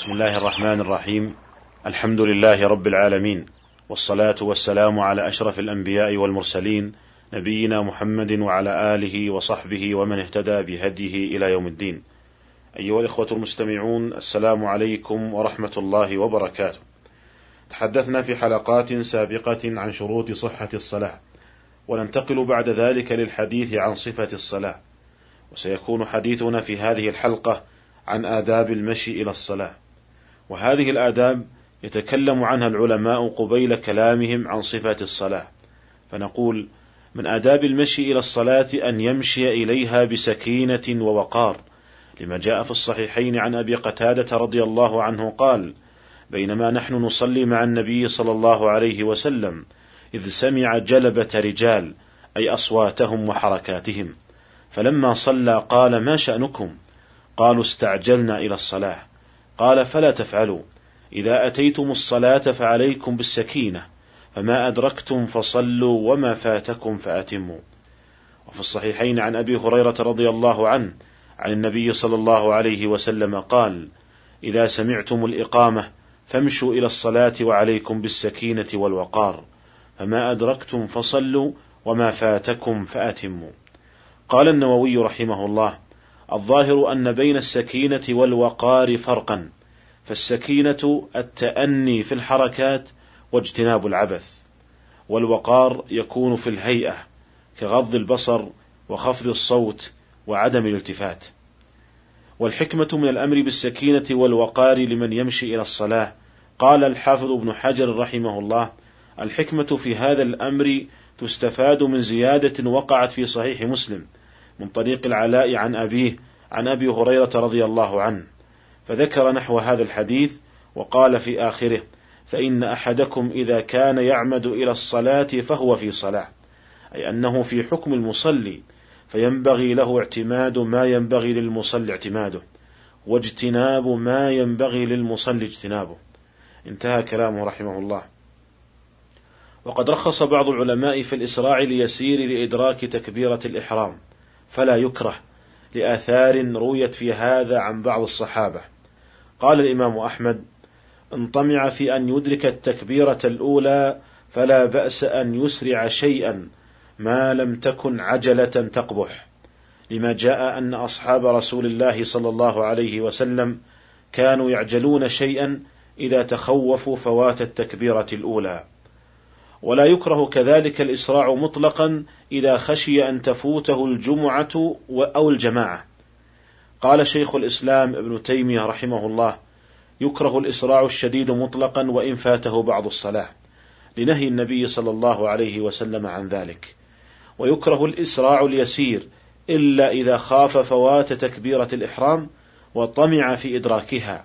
بسم الله الرحمن الرحيم. الحمد لله رب العالمين والصلاة والسلام على أشرف الأنبياء والمرسلين نبينا محمد وعلى آله وصحبه ومن اهتدى بهديه إلى يوم الدين. أيها الإخوة المستمعون السلام عليكم ورحمة الله وبركاته. تحدثنا في حلقات سابقة عن شروط صحة الصلاة وننتقل بعد ذلك للحديث عن صفة الصلاة. وسيكون حديثنا في هذه الحلقة عن آداب المشي إلى الصلاة. وهذه الآداب يتكلم عنها العلماء قبيل كلامهم عن صفة الصلاة. فنقول من آداب المشي إلى الصلاة أن يمشي إليها بسكينة ووقار لما جاء في الصحيحين عن أبي قتادة رضي الله عنه قال بينما نحن نصلي مع النبي صلى الله عليه وسلم إذ سمع جلبة رجال أي أصواتهم وحركاتهم فلما صلى قال ما شأنكم؟ قالوا استعجلنا إلى الصلاة. قال فلا تفعلوا. إذا أتيتم الصلاة فعليكم بالسكينة فما أدركتم فصلوا وما فاتكم فأتموا. وفي الصحيحين عن أبي هريرة رضي الله عنه عن النبي صلى الله عليه وسلم قال إذا سمعتم الإقامة فامشوا إلى الصلاة وعليكم بالسكينة والوقار فما أدركتم فصلوا وما فاتكم فأتموا. قال النووي رحمه الله الظاهر أن بين السكينة والوقار فرقا فالسكينة التأني في الحركات واجتناب العبث والوقار يكون في الهيئة كغض البصر وخفض الصوت وعدم الالتفات. والحكمة من الأمر بالسكينة والوقار لمن يمشي إلى الصلاة. قال الحافظ ابن حجر رحمه الله الحكمة في هذا الأمر تستفاد من زيادة وقعت في صحيح مسلم من طريق العلاء عن أبيه عن أبي هريرة رضي الله عنه. فذكر نحو هذا الحديث وقال في آخره فإن أحدكم إذا كان يعمد إلى الصلاة فهو في صلاة. أي أنه في حكم المصلي فينبغي له اعتماد ما ينبغي للمصلي اعتماده واجتناب ما ينبغي للمصلي اجتنابه. انتهى كلامه رحمه الله. وقد رخص بعض العلماء في الإسراع ليسير لإدراك تكبيرة الإحرام. فلا يكره لآثار رويت في هذا عن بعض الصحابة. قال الإمام أحمد إن طمع في أن يدرك التكبيرة الأولى فلا بأس أن يسرع شيئا ما لم تكن عجلة تقبح لما جاء أن أصحاب رسول الله صلى الله عليه وسلم كانوا يعجلون شيئا إذا تخوفوا فوات التكبيرة الأولى. ولا يكره كذلك الإسراع مطلقا إذا خشي أن تفوته الجمعة أو الجماعة. قال شيخ الإسلام ابن تيمية رحمه الله يكره الإسراع الشديد مطلقا وإن فاته بعض الصلاة. لنهي النبي صلى الله عليه وسلم عن ذلك. ويكره الإسراع اليسير إلا إذا خاف فوات تكبيرة الإحرام وطمع في إدراكها.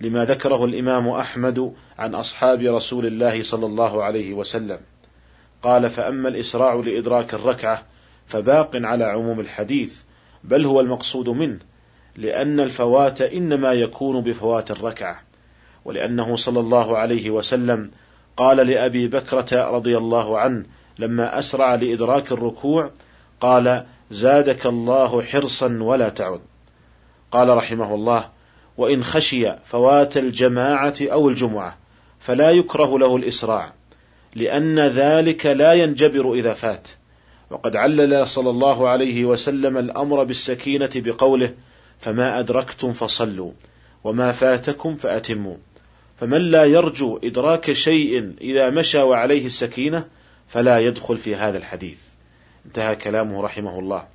لما ذكره الإمام أحمد عن أصحاب رسول الله صلى الله عليه وسلم. قال فأما الإسراع لإدراك الركعة فباق على عموم الحديث بل هو المقصود منه لأن الفوات إنما يكون بفوات الركعة ولأنه صلى الله عليه وسلم قال لأبي بكرة رضي الله عنه لما أسرع لإدراك الركوع قال زادك الله حرصا ولا تعد قال رحمه الله وإن خشي فوات الجماعة أو الجمعة فلا يكره له الإسراع لأن ذلك لا ينجبر إذا فات. وقد علل صلى الله عليه وسلم الأمر بالسكينة بقوله فما أدركتم فصلوا وما فاتكم فأتموا. فمن لا يرجو إدراك شيء إذا مشى وعليه السكينة فلا يدخل في هذا الحديث. انتهى كلامه رحمه الله.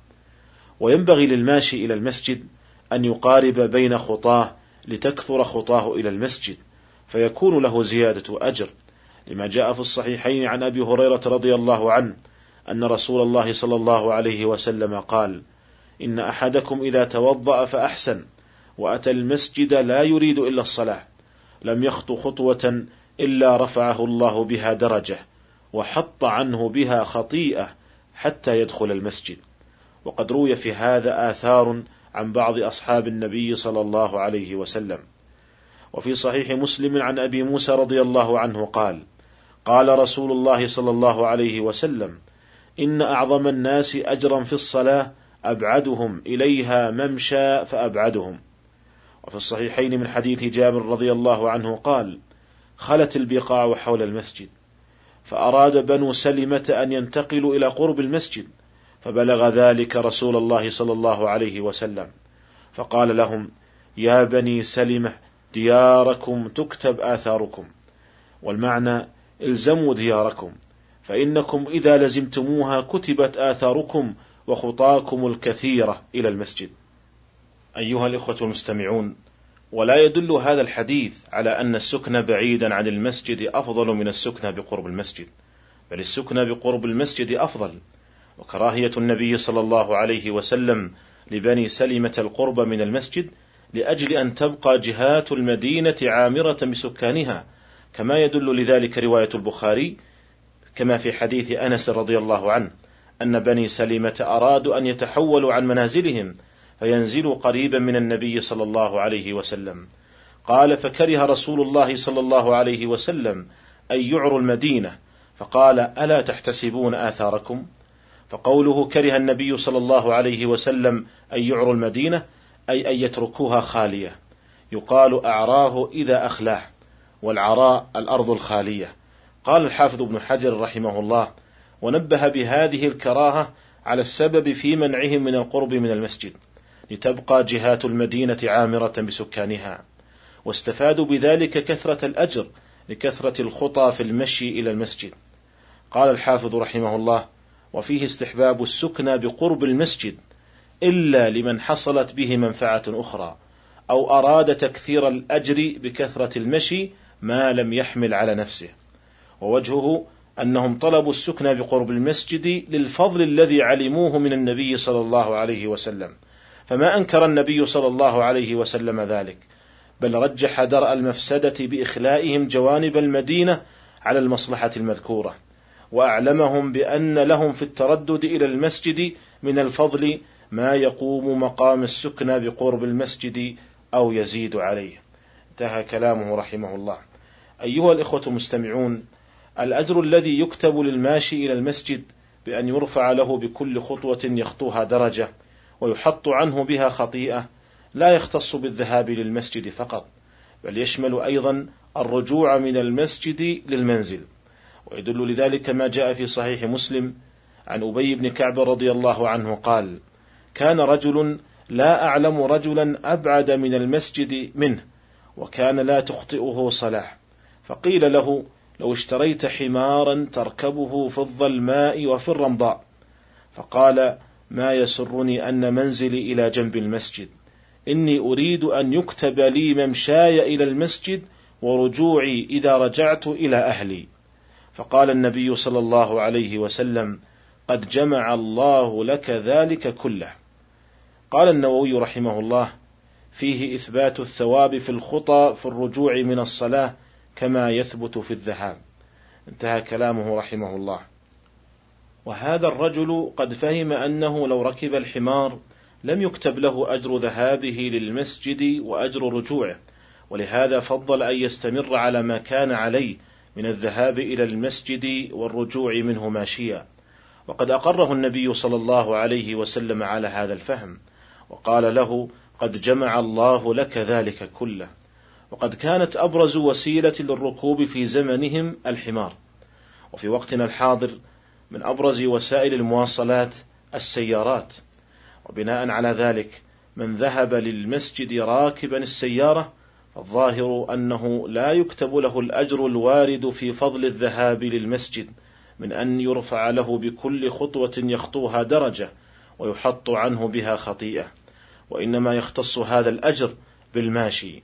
وينبغي للماشي إلى المسجد أن يقارب بين خطاه لتكثر خطاه إلى المسجد. فيكون له زيادة أجر لما جاء في الصحيحين عن أبي هريرة رضي الله عنه أن رسول الله صلى الله عليه وسلم قال إن أحدكم إذا توضأ فأحسن وأتى المسجد لا يريد إلا الصلاة لم يخط خطوة إلا رفعه الله بها درجة وحط عنه بها خطيئة حتى يدخل المسجد. وقد روي في هذا آثار عن بعض أصحاب النبي صلى الله عليه وسلم. وفي صحيح مسلم عن أبي موسى رضي الله عنه قال قال رسول الله صلى الله عليه وسلم إن أعظم الناس أجرا في الصلاة أبعدهم إليها ممشى فأبعدهم. وفي الصحيحين من حديث جابر رضي الله عنه قال خلت البقاع حول المسجد فأراد بنو سلمة أن ينتقلوا إلى قرب المسجد فبلغ ذلك رسول الله صلى الله عليه وسلم. فقال لهم يا بني سلمة دياركم تكتب آثاركم. والمعنى إلزموا دياركم. فإنكم إذا لزمتموها كتبت آثاركم وخطاكم الكثيرة إلى المسجد. أيها الإخوة المستمعون، ولا يدل هذا الحديث على أن السكن بعيدا عن المسجد أفضل من السكن بقرب المسجد، بل السكن بقرب المسجد أفضل، وكراهية النبي صلى الله عليه وسلم لبني سلمة القرب من المسجد لأجل أن تبقى جهات المدينة عامرة بسكانها، كما يدل لذلك رواية البخاري كما في حديث أنس رضي الله عنه أن بني سلمة أرادوا أن يتحولوا عن منازلهم فينزلوا قريبا من النبي صلى الله عليه وسلم. قال فكره رسول الله صلى الله عليه وسلم أن يعروا المدينة فقال ألا تحتسبون آثاركم؟ فقوله كره النبي صلى الله عليه وسلم أن يعروا المدينة أي أن يتركوها خالية. يقال أعراه إذا أخلاه والعراء الأرض الخالية. قال الحافظ ابن حجر رحمه الله ونبه بهذه الكراهة على السبب في منعهم من القرب من المسجد لتبقى جهات المدينة عامرة بسكانها. واستفادوا بذلك كثرة الأجر لكثرة الخطى في المشي إلى المسجد. قال الحافظ رحمه الله وفيه استحباب السكنى بقرب المسجد إلا لمن حصلت به منفعة أخرى أو أراد تكثير الأجر بكثرة المشي ما لم يحمل على نفسه. ووجهه أنهم طلبوا السكن بقرب المسجد للفضل الذي علموه من النبي صلى الله عليه وسلم. فما أنكر النبي صلى الله عليه وسلم ذلك بل رجح درء المفسدة بإخلائهم جوانب المدينة على المصلحة المذكورة. وأعلمهم بأن لهم في التردد إلى المسجد من الفضل ما يقوم مقام السكنى بقرب المسجد أو يزيد عليه. انتهى كلامه رحمه الله. أيها الإخوة المستمعون الأجر الذي يكتب للماشي إلى المسجد بأن يرفع له بكل خطوة يخطوها درجة ويحط عنه بها خطيئة لا يختص بالذهاب للمسجد فقط بل يشمل أيضا الرجوع من المسجد للمنزل. ويدل لذلك ما جاء في صحيح مسلم عن أبي بن كعب رضي الله عنه قال كان رجل لا أعلم رجلا أبعد من المسجد منه وكان لا تخطئه صلاة فقيل له لو اشتريت حمارا تركبه في الظلماء وفي الرمضاء. فقال ما يسرني أن منزلي إلى جنب المسجد. إني أريد أن يكتب لي ممشاي إلى المسجد ورجوعي إذا رجعت إلى أهلي. فقال النبي صلى الله عليه وسلم قد جمع الله لك ذلك كله. قال النووي رحمه الله فيه إثبات الثواب في الخطى في الرجوع من الصلاة كما يثبت في الذهاب. انتهى كلامه رحمه الله. وهذا الرجل قد فهم أنه لو ركب الحمار لم يكتب له أجر ذهابه للمسجد وأجر رجوعه ولهذا فضل أن يستمر على ما كان عليه من الذهاب إلى المسجد والرجوع منه ماشيا. وقد أقره النبي صلى الله عليه وسلم على هذا الفهم. وقال له قد جمع الله لك ذلك كله. وقد كانت أبرز وسيلة للركوب في زمنهم الحمار. وفي وقتنا الحاضر من أبرز وسائل المواصلات السيارات. وبناء على ذلك من ذهب للمسجد راكبا السيارة الظاهر أنه لا يكتب له الأجر الوارد في فضل الذهاب للمسجد من أن يرفع له بكل خطوة يخطوها درجة. ويحط عنه بها خطيئة. وإنما يختص هذا الأجر بالماشي.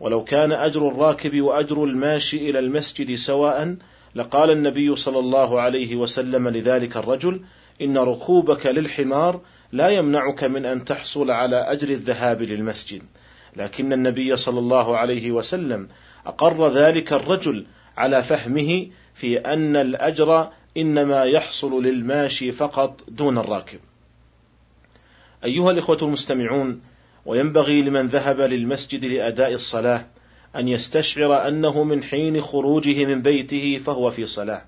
ولو كان أجر الراكب وأجر الماشي إلى المسجد سواء لقال النبي صلى الله عليه وسلم لذلك الرجل إن ركوبك للحمار لا يمنعك من أن تحصل على أجر الذهاب للمسجد. لكن النبي صلى الله عليه وسلم أقر ذلك الرجل على فهمه في أن الأجر إنما يحصل للماشي فقط دون الراكب. أيها الإخوة المستمعون وينبغي لمن ذهب للمسجد لأداء الصلاة أن يستشعر أنه من حين خروجه من بيته فهو في صلاة.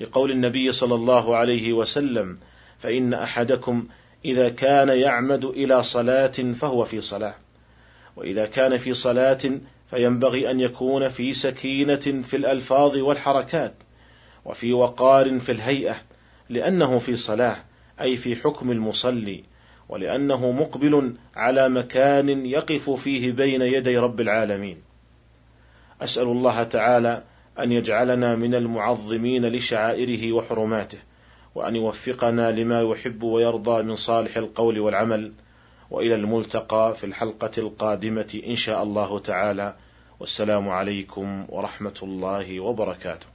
لقول النبي صلى الله عليه وسلم فإن أحدكم إذا كان يعمد إلى صلاة فهو في صلاة. وإذا كان في صلاة فينبغي أن يكون في سكينة في الألفاظ والحركات وفي وقار في الهيئة لأنه في صلاة أي في حكم المصلي. ولأنه مقبل على مكان يقف فيه بين يدي رب العالمين. أسأل الله تعالى أن يجعلنا من المعظمين لشعائره وحرماته وأن يوفقنا لما يحب ويرضى من صالح القول والعمل وإلى الملتقى في الحلقة القادمة إن شاء الله تعالى. والسلام عليكم ورحمة الله وبركاته.